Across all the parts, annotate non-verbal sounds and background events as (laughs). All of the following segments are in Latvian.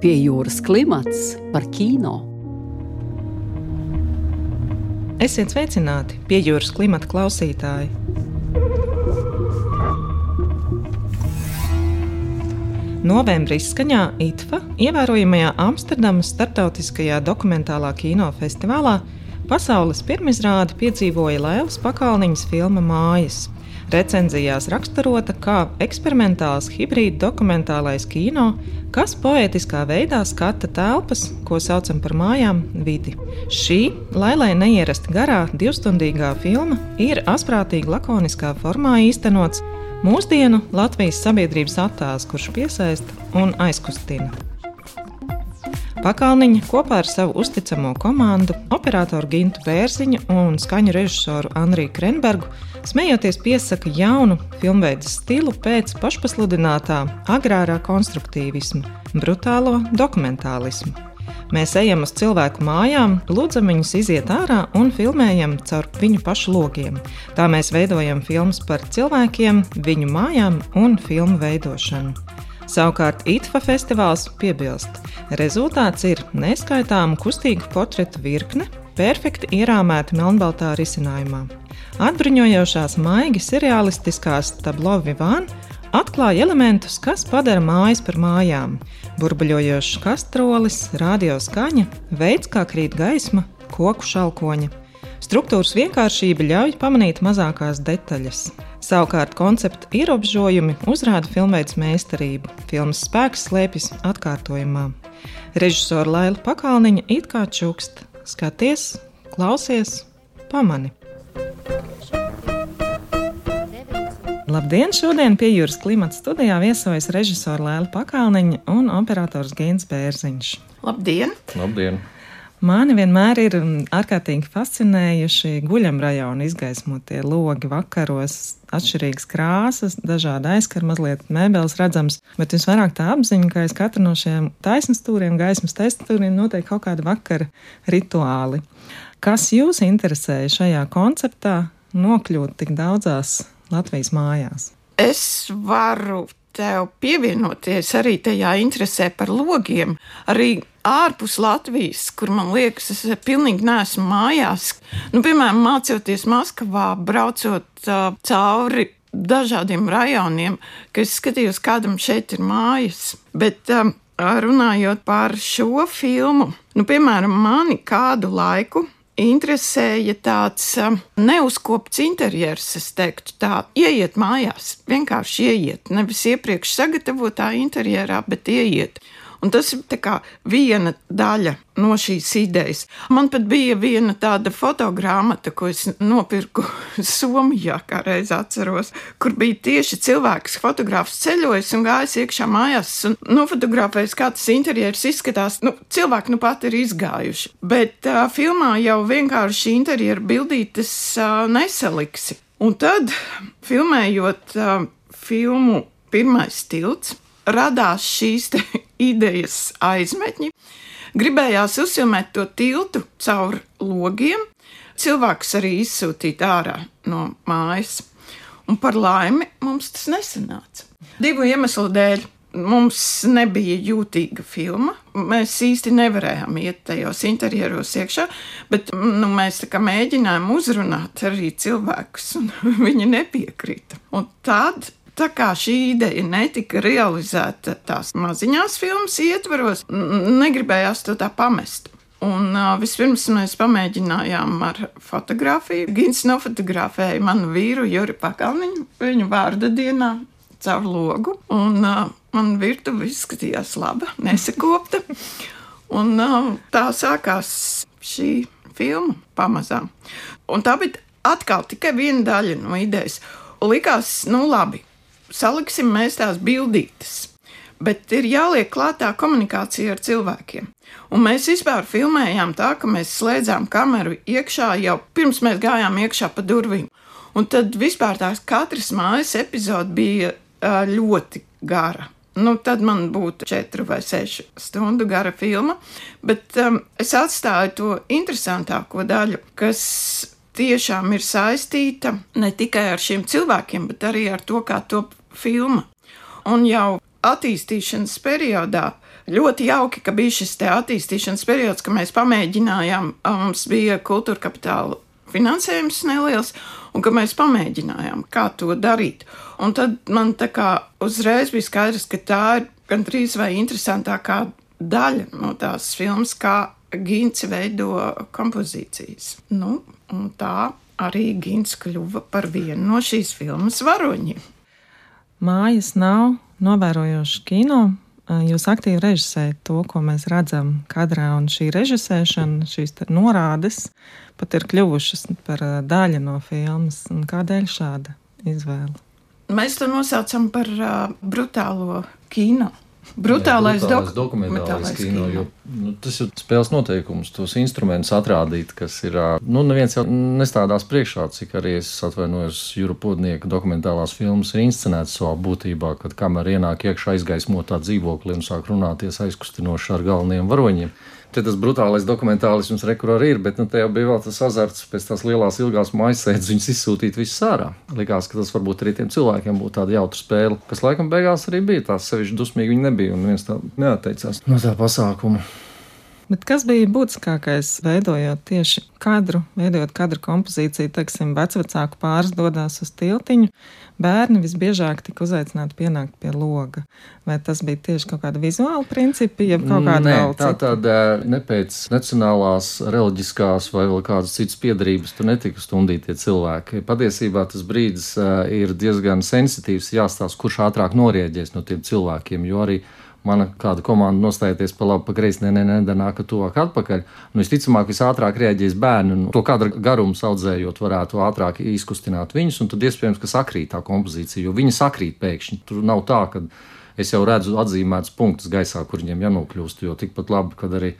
Pie jūras klimats par kino. Esiet sveicināti pie jūras klimata klausītāji. Novembrī izskaņā ITFA ievērojamajā Amsterdamas starptautiskajā dokumentālā kino festivālā pasaules pirmizrādi piedzīvoja Lēlas pakalniņas filma Mājas. Recenzijās raksturota kā eksperimentāls hibrīda dokumentālais kino, kas poētiskā veidā skata telpas, ko saucam par mājām, vidi. Šī, lai lai neierasti garā, divstundīgā filma ir asprātīgi lakoniskā formā īstenots mūsdienu Latvijas sabiedrības attēls, kurš piesaista un aizkustina. Pakalniņa kopā ar savu uzticamo komandu, operatoru Gintu Bērziņu un skaņu režisoru Andriju Krenbergu, smejoties piesaka jaunu filmveidu stilu pēc pašpasludinātā agrārā konstruktīvisma, brutālo dokumentālismu. Mēs ejam uz cilvēku mājām, lūdzam viņus iziet ārā un filmējam caur viņu pašu logiem. Tā mēs veidojam filmas par cilvēkiem, viņu mājām un filmu veidošanu. Savukārt ITFA festivāls piebilst, rezultāts ir neskaitāmu kustīgu portretu virkne, perfekti ierāmēta melnbaltā risinājumā. Atbruņojošās, maigi surrealistiskās tablo vivāna atklāja elementus, kas padara mājas par mājām. Burbuļojošs kastrolis, radioskaņa, veids, kā krīt gaisma, koku šalkoņa. Struktūras vienkāršība ļauj pamanīt mazākās detaļas. Savukārt koncepta ierobežojumi uzrāda filmveids meistarību. Filmas spēks slēpjas atkārtojumā. Režisora Laila Pakalniņa it kā čukst: skaties, klausies, pamani! Labdien! Šodien pie jūras klimata studijā viesojas režisora Lēla Pakalniņa un operators Gins Bērziņš. Labdien! Labdien! Mani vienmēr ir mm, ārkārtīgi fascinējuši guļamrajona izgaismotie logi vakaros, atšķirīgas krāsas, dažādi aizskari, mazliet mēbeles redzams, bet visvairāk tā apziņa, ka aiz katra no šiem taisnstūriem, gaismas teststūriem notiek kaut kāda vakara rituāli. Kas jūs interesēja šajā konceptā nokļūt tik daudzās Latvijas mājās? Es varu tev pievienoties arī tajā interesē par logiem. Arī ārpus Latvijas, kur man liekas, es pilnīgi neesmu mājās. Nu, piemēram, mācoties Maskavā, braucot uh, cauri dažādiem rajoniem, ka es skatījos, kādam šeit ir mājas. Bet um, runājot par šo filmu, nu, piemēram, mani kādu laiku interesēja tāds um, neuzkopts interjers, es teiktu, tā, ieiet mājās, vienkārši ieiet, nevis iepriekš sagatavotā interjerā, bet ieiet. Un tas ir viena daļa no šīs idejas. Man pat bija viena tāda fotogrāfija, ko es nopirku (laughs) Somijā, kā reiz atceros, kur bija tieši cilvēks, fotografs ceļojis un gājis iekšā mājās un nofotografējis, kā tas interjers izskatās. Nu, cilvēki nu pat ir izgājuši, bet uh, filmā jau vienkārši interjeru bildītes uh, nesaliksi. Un tad, filmējot uh, filmu Pirmais tilts, radās šīs (laughs) idejas aizmetņi. Gribējās uzfilmēt to tiltu caur logiem, cilvēks arī izsūtīt ārā no mājas. Un par laimi mums tas nesanāca. Divu iemeslu dēļ. Mums nebija jūtīga filma. Mēs īsti nevarējām iet tajos interjeros iekšā, bet nu, mēs mēģinājām uzrunāt arī cilvēkus, un (laughs) viņi nepiekrita. Un tad Tā kā šī ideja netika realizēta tās maziņās filmas ietvaros, negribējās to tā pamest. Un uh, vispirms mēs pamēģinājām ar fotografiju. Gins nofotografēja manu vīru Juri Pakalniņu viņa vārda dienā caur logu. Un uh, man virtuve izskatījās laba, nesakopta. Un uh, tā sākās šī filma pamazām. Un tā bija atkal tikai viena daļa no idejas. Likās, nu labi, saliksim mēs tās bildītes. Bet ir jāliek klātā komunikācija ar cilvēkiem. Un mēs vispār filmējām tā, ka mēs slēdzām kameru iekšā jau pirms mēs gājām iekšā pa durvīm. Un tad vispār tās katras mājas epizode bija ļoti gara. Nu, tad man būtu četru vai sešu stundu gara filma, bet um, es atstāju to interesantāko daļu, kas tiešām ir saistīta ne tikai ar šiem cilvēkiem, bet arī ar to, kā top filma. Un jau attīstīšanas periodā ļoti jauki, ka bija šis attīstīšanas periods, ka mēs pamēģinājām, mums bija kultūra kapitāla finansējums neliels, un ka mēs pamēģinājām, kā to darīt. Un tad man tā kā uzreiz bija skaidrs, ka tā ir gandrīz vai interesantākā daļa no tās filmas, kā Gīns veido kompozīcijas. Nu, un tā arī Gīns kļuva par vienu no šīs filmas varoņiem. Mājas nav novērojošs kino. Jūs aktīvi režisējat to, ko mēs redzam kadrā, un šī režisēšana, šīs norādes pat ir kļuvušas par daļu no filmas. Un kādēļ šāda izvēle? Mēs to nosaucam par uh, brutālo kino. Brutālais, Jā, brutālais dokumentālais kino, kino. Jo, nu, tas ir spēles noteikums, tos instrumentus atrādīt, kas ir. Nu, neviens jau nestādās priekšā, cik arī es atvainojos Jūra Podnieka dokumentālās filmas ir inscenētas savā būtībā, kad kamera ienāk iekšā aizgaismotā dzīvoklī un sāk runāties aizkustinoši ar galvenajiem varoņiem. Te tas brutālais dokumentālisms rekur arī ir, bet nu, jau bija vēl tas azarts pēc tās lielās, ilgās maisēdes, viņus izsūtīt visus ārā. Likās, ka tas varbūt arī tiem cilvēkiem būtu tāda jautra spēle, kas laikam beigās arī bija tās sevišķi dusmīgi viņi nebija un viens tā neatteicās no tā pasākuma. Bet kas bija būtiskākais, veidojot tieši kadru, veidojot kadru kompozīciju, teiksim, vecāku pāris dodas uz tiltiņu, bērni visbiežāk tika uzaicināti pienākt pie loga. Vai tas bija tieši kaut kāda vizuāla principa, jeb kaut kāda Nē, tā tāda ne pēc nacionālās, reliģiskās vai vēl kādas citas piedarības tur netika stundītie cilvēki. Patiesībā tas brīdis uh, ir diezgan sensitīvs, jāstāsta, kurš ātrāk norieģēs no tiem cilvēkiem, jo arī mana kāda komanda nostājieties pa labi, pa kreisi, ne, ne, ne nāk tuvāk atpakaļ. Nu, visticamāk, visātrāk reaģēs bērni, un to kadra garumu audzējot, varētu ātrāk izkustināt viņus, un tad iespējams, ka sakrīt tā kompozīcija, jo viņi sakrīt pēkšņi. Tur nav tā, ka es jau redzu atzīmētus punktus gaisā, kur viņiem jānokļūst, jo tikpat labi, kad arī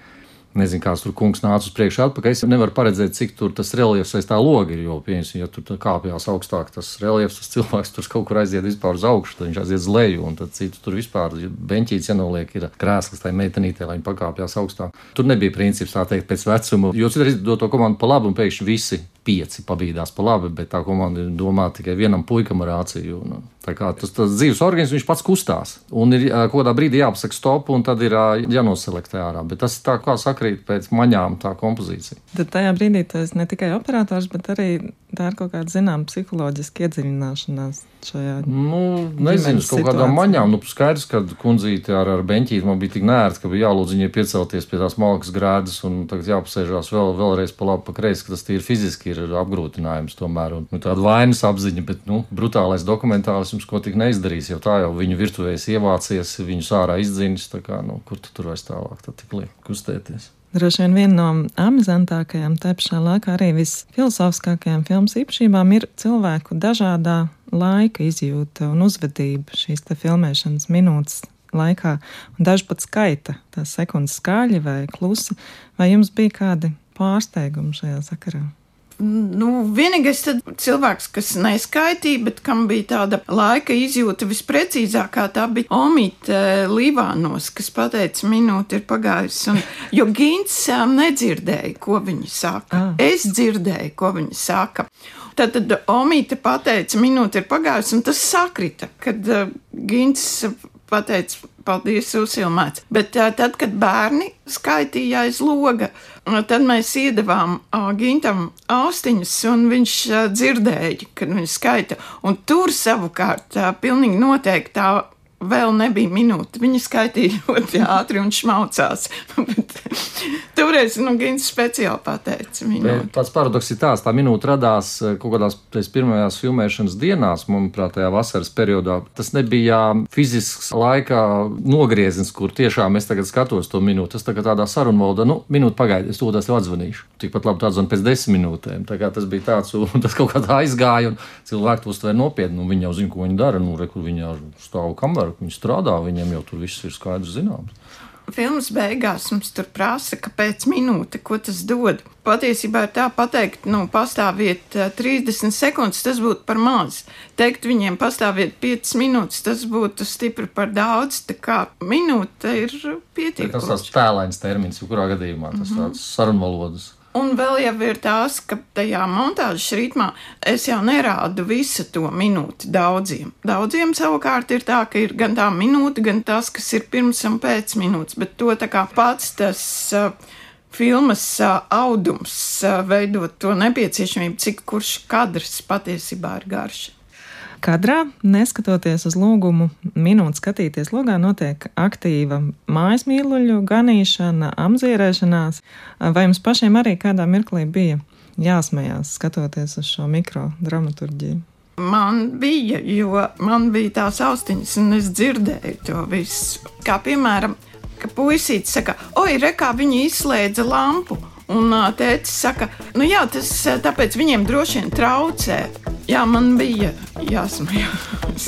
Nezinu, kāds tur kungs nāca uz priekšu atpakaļ. Es nevaru paredzēt, cik tur tas reliefs aiz tā loga ir. Jo, piemēram, ja tur kāpjas augstāk tas reliefs, tas cilvēks tur kaut kur aiziet vispār uz augšu, tad viņš aiziet uz leju, un tad citu tur vispār beņķīts jānoliek ir krēsls tai meitenītei, lai viņa pakāpjas augstāk. Tur nebija princips tā teikt pēc vecuma, jo citreiz dod to komandu pa labi un pēkšņi visi pieci pabīdās pa labi, bet tā komanda ir domāta tikai vienam puikam ar rāciju. Un, tā kā tas, tas dzīves organisms, viņš pats kustās. Un ir kaut kādā brīdī jāpasaka stop, un tad ir jānoselektē ārā. Bet tas tā kā sakrīt pēc maņām tā kompozīcija. Tad tajā brīdī tas ne tikai operators, bet arī tā ir kaut kāda zināma psiholoģiska iedziļināšanās šajā. Nu, nezinu, kaut kādām maņām. Nu, skaidrs, ka kundzīte ar, ar beņķīti man bija tik nērts, ka bija jālūdz viņai piecelties pie tās malkas grēdas un tagad jāpasēžās vēl, vēlreiz pa labi, pa kreisi, ka tas tīri fiziski ir apgrūtinājums tomēr. Un, nu, tāda vainas apziņa, bet, nu, brutālais dokumentālisms, ko tik neizdarīs, jo tā jau viņu virtuvēs ievācies, viņus ārā izdzinis, tā kā, nu, kur tu tur vairs tālāk, tad tik liek kustēties. Droši vien viena no amizantākajām, te pašā laikā arī visfilozofiskākajām filmas īpašībām ir cilvēku dažādā laika izjūta un uzvedība šīs filmēšanas minūtes laikā. Un daži pat skaita tās sekundes skaļi vai klusi. Vai jums bija kādi pārsteigumi šajā sakarā? Nu, vienīgais cilvēks, kas neskaitīja, bet kam bija tāda laika izjūta visprecīzākā, tā bija Omīte Līvānos, kas pateica, minūte ir pagājusi. Un, jo Gīns nedzirdēja, ko viņi saka. Ah. Es dzirdēju, ko viņi saka. Tad, tad Omīte pateica, minūte ir pagājusi, un tas sakrita, kad uh, Gīns pateica, paldies, uzfilmēts. Bet tad, kad bērni skaitīja aiz loga, tad mēs iedavām Gintam austiņas, un viņš dzirdēja, kad viņš skaita. Un tur savukārt pilnīgi noteikti tā vēl nebija minūte. Viņa skaitīja ļoti ātri un šmaucās. (laughs) Toreiz (laughs) nu, Gins speciāli pateica. Pats paradoks ir tāds, tā minūte radās eh, kaut kādās pirmajās filmēšanas dienās, manuprāt, tajā vasaras periodā. Tas nebija fizisks laika nogrieziens, kur tiešām es tagad skatos to minūti. Tas tagad tādā sarunvaldā, nu, minūte pagaidi, es to jau atzvanīšu. Tikpat labi tā zvana pēc desmit minūtēm. Tas bija tāds, un tas kaut kā aizgāja, un cilvēki to uztver nopietni, un viņi jau zina, ko viņi dara, nu, re, kur viņi stāv kamerā viņi strādā, viņiem jau tur viss ir skaidrs zināms. Filmas beigās mums tur prasa, ka pēc minūte, ko tas dod. Patiesībā ir tā pateikt, nu, pastāviet 30 sekundes, tas būtu par maz. Teikt viņiem pastāviet 5 minūtes, tas būtu stipri par daudz. Tā kā minūte ir pietiekama. Tas tāds tēlains termins, jebkurā gadījumā tas mm -hmm. tāds sarunvalodas Un vēl jau ir tās, ka tajā montāžas ritmā es jau nerādu visu to minūti daudziem. Daudziem savukārt ir tā, ka ir gan tā minūte, gan tas, kas ir pirms un pēc minūtes, bet to tā kā pats tas. Uh, Filmas uh, audums uh, veidot to nepieciešamību, cik kurš kadrs patiesībā ir garš. Kadrā, neskatoties uz lūgumu, minūti skatīties logā, notiek aktīva mājas mīluļu ganīšana, apzīrēšanās. Vai jums pašiem arī kādā mirklī bija jāsmējās, skatoties uz šo mikro dramaturģiju? Man bija, jo man bija tās austiņas, un es dzirdēju to visu. Kā piemēram, ka puisītis saka, oi, re, kā viņi izslēdza lampu. Un tēvs saka, nu jā, tas tāpēc viņiem droši vien traucē. Jā, man bija jāsmējās.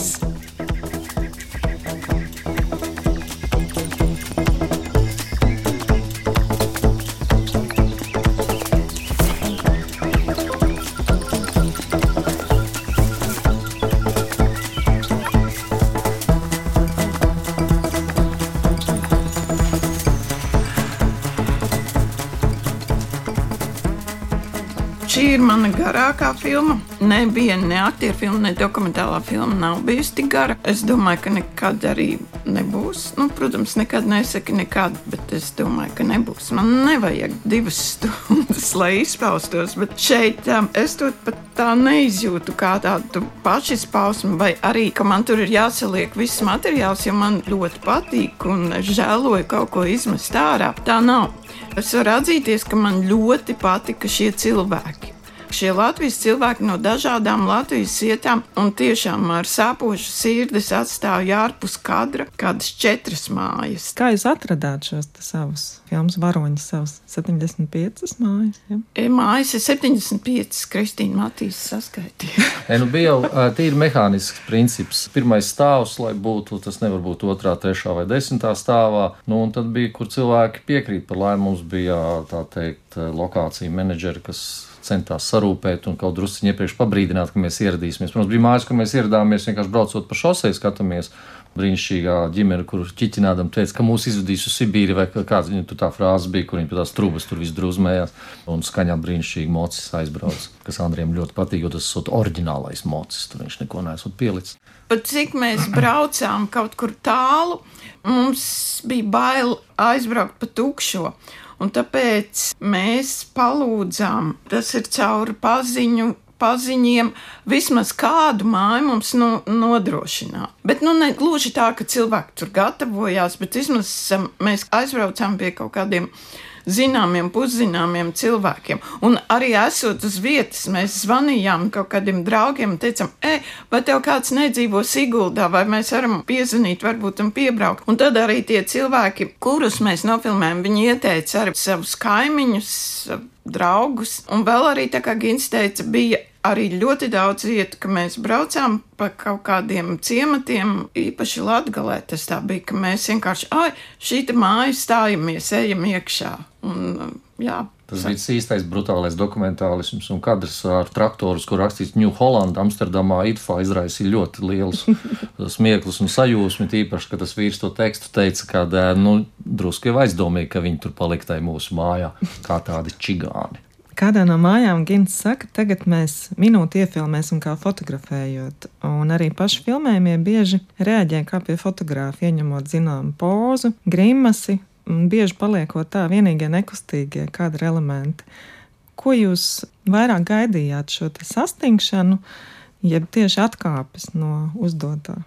Šī ir mana garākā filma. Nebija ne aktieru filma, ne dokumentālā filma. Nav bijusi tik gara. Es domāju, ka nekad arī nebūs. Nu, protams, nekad nesaki nekad, bet es domāju, ka nebūs. Man nevajag divas (laughs) stundas, lai izpaustos. Bet šeit um, es to pat tā neizjūtu kā tādu pašizpausmu, vai arī, ka man tur ir jāsaliek viss materiāls, jo man ļoti patīk un es žēloju kaut ko izmest ārā. Tā nav. Es varu atzīties, ka man ļoti patika šie cilvēki. Šie Latvijas cilvēki no dažādām Latvijas vietām un tiešām ar sāpošu sirdi atstāja ārpus kadra kādas četras mājas. Kā jūs atradāt šos savus filmas varoņus, savus 75 mājas? Ja? E, mājas ir 75, Kristīna Matīs saskaitīja. (laughs) e, nu bija jau tīri mehānisks princips. Pirmais stāvs, lai būtu, tas nevar būt otrā, trešā vai desmitā stāvā. Nu, un tad bija, kur cilvēki piekrīt par laimi. Mums bija, tā teikt, lokācija menedžeri, kas centās sarūpēt un kaut drusku iepriekš pabrīdināt, ka mēs ieradīsimies. Protams, bija mājas, kur mēs ieradāmies vienkārši braucot pa šosei, skatāmies. Brīnišķīgā ģimene, kur ķiķinādam teica, ka mūs izvedīs uz Sibīri, vai kāds viņa tā frāze bija, kur viņa pie tās trūkas tur viss drūzmējās. Un skaņā brīnišķīgi mocis aizbrauc, kas Andriem ļoti patīk, jo tas ir oriģinālais mocis, tur viņš neko nesot pielicis. Pat cik mēs (clears throat) braucām kaut kur tālu, mums bija bail aizbraukt pa tukšo. Un tāpēc mēs palūdzām, tas ir cauri paziņu paziņiem vismaz kādu māju mums nu, nodrošināt. Bet nu, ne gluži tā, ka cilvēki tur gatavojās, bet vismaz mēs aizbraucām pie kaut kādiem zināmiem, puszināmiem cilvēkiem. Un arī esot uz vietas, mēs zvanījām kaut kādiem draugiem un teicām, ej, vai tev kāds nedzīvo Siguldā, vai mēs varam piezvanīt, varbūt un piebraukt. Un tad arī tie cilvēki, kurus mēs nofilmējam, viņi ieteica arī savus kaimiņus, draugus. Un vēl arī, tā kā Gins teica, bija arī ļoti daudz vietu, ka mēs braucām pa kaut kādiem ciematiem, īpaši Latgalē. Tas tā bija, ka mēs vienkārši, ai, šī māja stājamies, ejam iekšā. Un, jā, Tas bija īstais brutālais dokumentālisms un kadrs ar traktorus, kur rakstīts New Holland, Amsterdamā, Itfā izraisīja ļoti liels (laughs) smieklus un sajūsmu. Tīpaši, ka tas vīrs to tekstu teica, ka nu, drusku jau aizdomīgi, ka viņi tur palika tajā mūsu mājā kā tādi čigāni. Kādā no mājām Gins saka, tagad mēs minūti iefilmēsim, kā fotografējot. Un arī paši filmējumie bieži reaģē kā pie fotogrāfa, ieņemot zināmu pozu, grimasi, un bieži paliekot tā vienīgie nekustīgie kadra elementi. Ko jūs vairāk gaidījāt šo sastingšanu, jeb tieši atkāpes no uzdotā?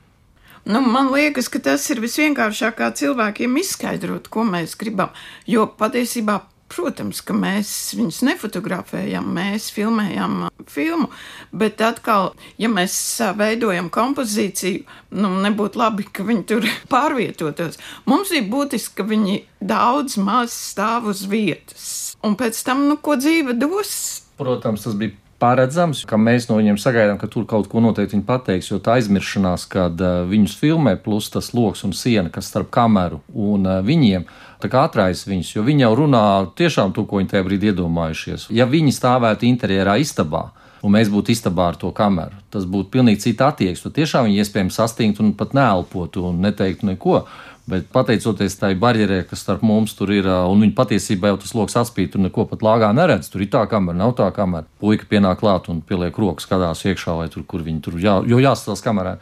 Nu, man liekas, ka tas ir visvienkāršāk cilvēkiem izskaidrot, ko mēs gribam. Jo patiesībā Protams, ka mēs viņus nefotografējam, mēs filmējam filmu, bet atkal, ja mēs veidojam kompozīciju, nu, nebūtu labi, ka viņi tur (laughs) pārvietotos. Mums ir būtiski, ka viņi daudz maz stāv uz vietas, un pēc tam, nu, ko dzīve dos. Protams, tas bija paredzams, ka mēs no viņiem sagaidām, ka tur kaut ko noteikti viņi pateiks, jo tā aizmiršanās, kad viņus filmē, plus tas lokus un siena, kas starp kameru un viņiem, tā kā atraisa viņus, jo viņi jau runā tiešām to, ko viņi tajā brīdī iedomājušies. Ja viņi stāvētu interjerā istabā, un mēs būtu istabā ar to kameru. Tas būtu pilnīgi cita attieksme. Tiešām viņi iespējams sastingt un pat neelpotu un neteiktu neko. Bet pateicoties tai barjerē, kas starp mums tur ir, un viņa patiesībā jau tas lokus atspīd, tur neko pat lāgā neredz. Tur ir tā kamera, nav tā kamera. Puika pienāk klāt un pieliek rokas kādās iekšā, vai tur, kur viņi tur jā, jāstāsta kamerā.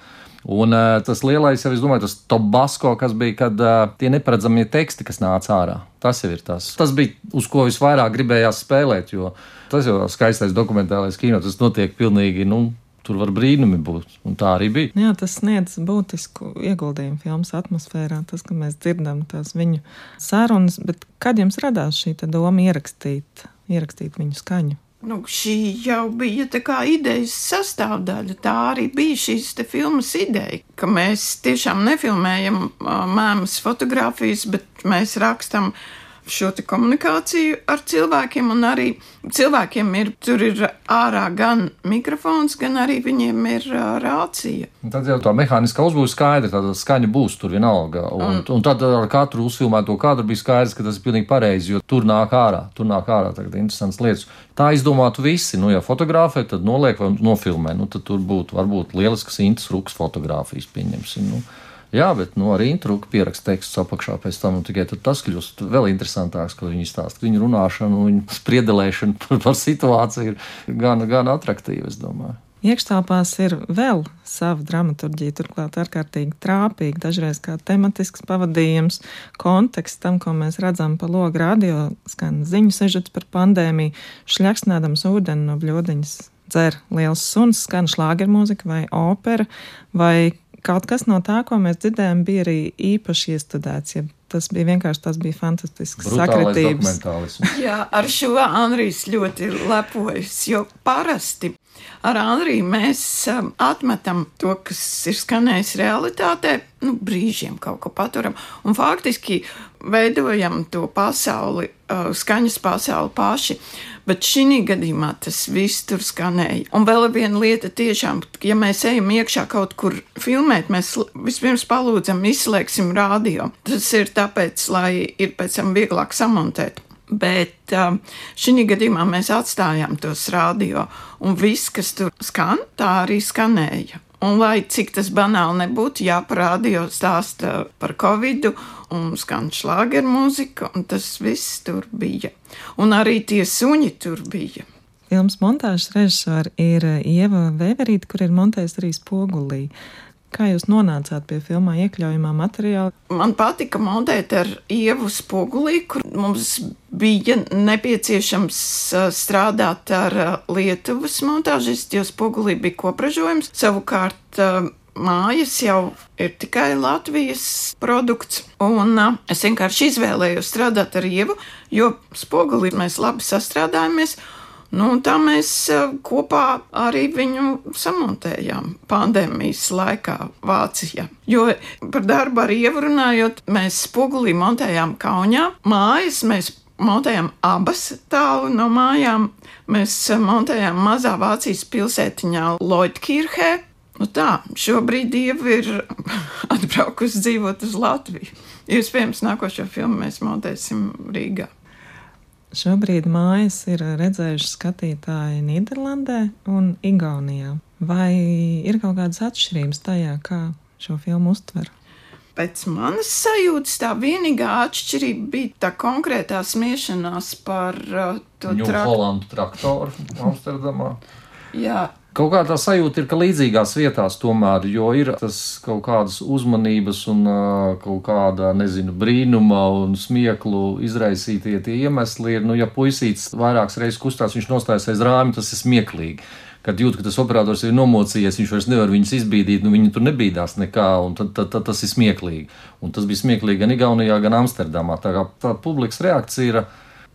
Un uh, tas lielais, jau es domāju, tas tobasko, kas bija, kad uh, tie neparedzamie teksti, kas nāca ārā. Tas jau ir tas. Tas bija, uz ko visvairāk gribējās spēlēt, jo tas jau skaistais dokumentālais kino, tas notiek pilnīgi, nu, tur var brīnumi būt. Un tā arī bija. Jā, tas sniedz būtisku ieguldījumu filmas atmosfērā, tas, ka mēs dzirdam tās viņu sarunas. Bet kad jums radās šī doma ierakstīt, ierakstīt viņu skaņu? Nu, šī jau bija tā kā idejas sastāvdaļa. Tā arī bija šīs filmas ideja, ka mēs tiešām nefilmējam mēmas fotografijas, bet mēs rakstam šo komunikāciju ar cilvēkiem, un arī cilvēkiem ir, tur ir ārā gan mikrofons, gan arī viņiem ir uh, rācija. Tad jau tā mehāniskā uzbūve skaidra, tāda skaņa būs tur vienalga. Un, un, un tad ar katru uzfilmēto kadru bija skaidrs, ka tas ir pilnīgi pareizi, jo tur nāk ārā, tur nāk ārā tagad interesants lietas. Tā izdomātu visi, nu, ja fotografē, tad noliek vai nofilmē, nu, tad tur būtu varbūt lielisks intas rukas fotografijas, pieņemsim. Nu. Jā, bet nu, arī intrūka pieraksta tekstus apakšā pēc tam, un tikai tas kļūst vēl interesantāks, kad viņi stāsta. Viņu runāšana, viņu spriedelēšana par, (laughs) par situāciju ir gan, gan attraktīva, es domāju. Iekštelpās ir vēl sava dramaturgija, turklāt ārkārtīgi trāpīga, dažreiz kā tematisks pavadījums, konteksts tam, ko mēs redzam pa logu radio, skan ziņu sežets par pandēmiju, šļaksnādams ūdeni no bļodiņas dzer liels suns, skan šlāgermūzika vai opera, vai Kaut kas no tā, ko mēs dzirdējām, bija arī īpaši iestudēts. Ja tas bija vienkārši tas bija fantastisks sakritības. (laughs) Jā, ar šo Andrijs ļoti lepojas, jo parasti ar Andriju mēs um, atmetam to, kas ir skanējis realitātē, nu, brīžiem kaut ko paturam, un faktiski veidojam to pasauli, uh, skaņas pasauli paši. Bet šī gadījumā tas viss tur skanēja. Un vēl viena lieta, tiešām, ja mēs ejam iekšā kaut kur filmēt, mēs vispirms palūdzam, izslēgsim radio. Tas ir tāpēc, lai ir pēc tam vieglāk samontēt. Bet um, šī gadījumā mēs atstājām tos radio, un viss, kas tur skan, tā arī skanēja. Un, lai cik tas banāli nebūtu, jāparādio stāsta par covid, un skan šlāgeru mūzika, un tas viss tur bija. Un arī tie suņi tur bija. Filmas montāžas režisori ir Ieva Vēverīte, kur ir montējusi arī spogulī. Kā jūs nonācāt pie filmā iekļaujamā materiāla? Man patika montēt ar ievu spogulī, kur mums bija nepieciešams strādāt ar Lietuvas montāžistu, jo spogulī bija kopražojums. Savukārt mājas jau ir tikai Latvijas produkts. Un es vienkārši izvēlējos strādāt ar ievu, jo spogulī mēs labi sastrādājamies. Nu, tā mēs eh, kopā arī viņu samontējām pandēmijas laikā Vācijā. Jo par darbu arī ievrunājot, mēs spogulī montējām Kaunijā mājas. Mēs montējām abas tālu no mājām. Mēs eh, montējām mazā Vācijas pilsētiņā Lloydkirchē. Nu tā, šobrīd Dieva ir (laughs) atbraukusi dzīvot uz Latviju. Iespējams, nākošo filmu mēs montēsim Rīgā. Šobrīd mājas ir redzējuši skatītāji Nīderlandē un Igaunijā. Vai ir kaut kādas atšķirības tajā, kā šo filmu uztver? Pēc manas sajūtas tā vienīgā atšķirība bija tā konkrētā smiešanās par uh, to traktoru. traktoru Amsterdamā. Jā, Kaut kā tā sajūta ir, ka līdzīgās vietās tomēr, ir tas kaut kādas uzmanības un kaut kāda, nezinu, brīnuma un smieklu izraisītie tie iemesli ir, nu, ja puisīts vairākas reizes kustās, viņš nostājas aiz rāmja, tas ir smieklīgi. Kad jūt, ka tas operators ir nomocījies, viņš vairs nevar viņus izbīdīt, nu viņi tur nebīdās nekā, un tad, tad, tad tas ir smieklīgi. Un tas bija smieklīgi gan Igaunijā, gan Amsterdamā. Tā kā tā publikas reakcija ir,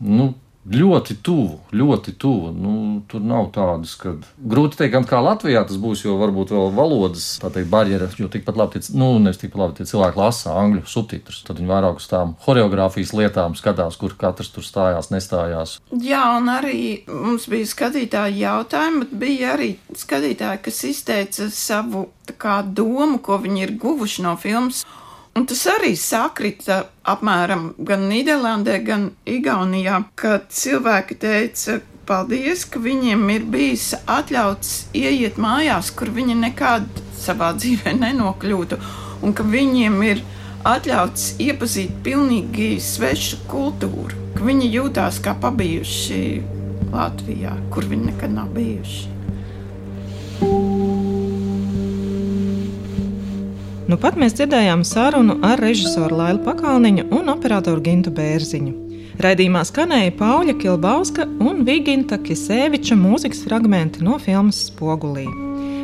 nu, ļoti tuvu, ļoti tuvu. Nu, tur nav tādas, ka grūti pateikt, gan kā Latvijā tas būs, jo varbūt vēl valodas teikt, barjeras, jo tikpat labi, tie, nu, nevis tikpat labi tie cilvēki lasa angļu subtitrus. Tad viņi vairāk uz tām choreogrāfijas lietām skatās, kur katrs tur stājās, nestājās. Jā, un arī mums bija skatītāji jautājumi, bet bija arī skatītāji, kas izteica savu kā, domu, ko viņi ir guvuši no filmas. Un tas arī sakrita apmēram gan Nīderlandē, gan Igaunijā, kad cilvēki teica, paldies, ka viņiem ir bijis atļauts ieiet mājās, kur viņi nekad savā (laughs) dzīvē nenokļūtu, un ka viņiem ir atļauts iepazīt pilnīgi svešu kultūru, ka viņi jūtās kā pabijuši Latvijā, kur viņi nekad nav bijuši. Nu pat mēs dzirdējām sarunu ar režisoru Lailu Pakalniņu un operatoru Gintu Bērziņu. Raidījumā skanēja Pauļa Kilbauska un Viginta Kisēviča mūzikas fragmenti no filmas Spogulī.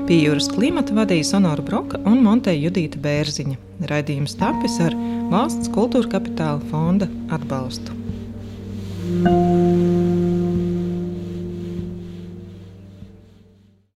Pie jūras klimata vadīja Sonora Broka un Monteja Judīta Bērziņa. Raidījums tapis ar Valsts kultūra kapitāla fonda atbalstu. thank you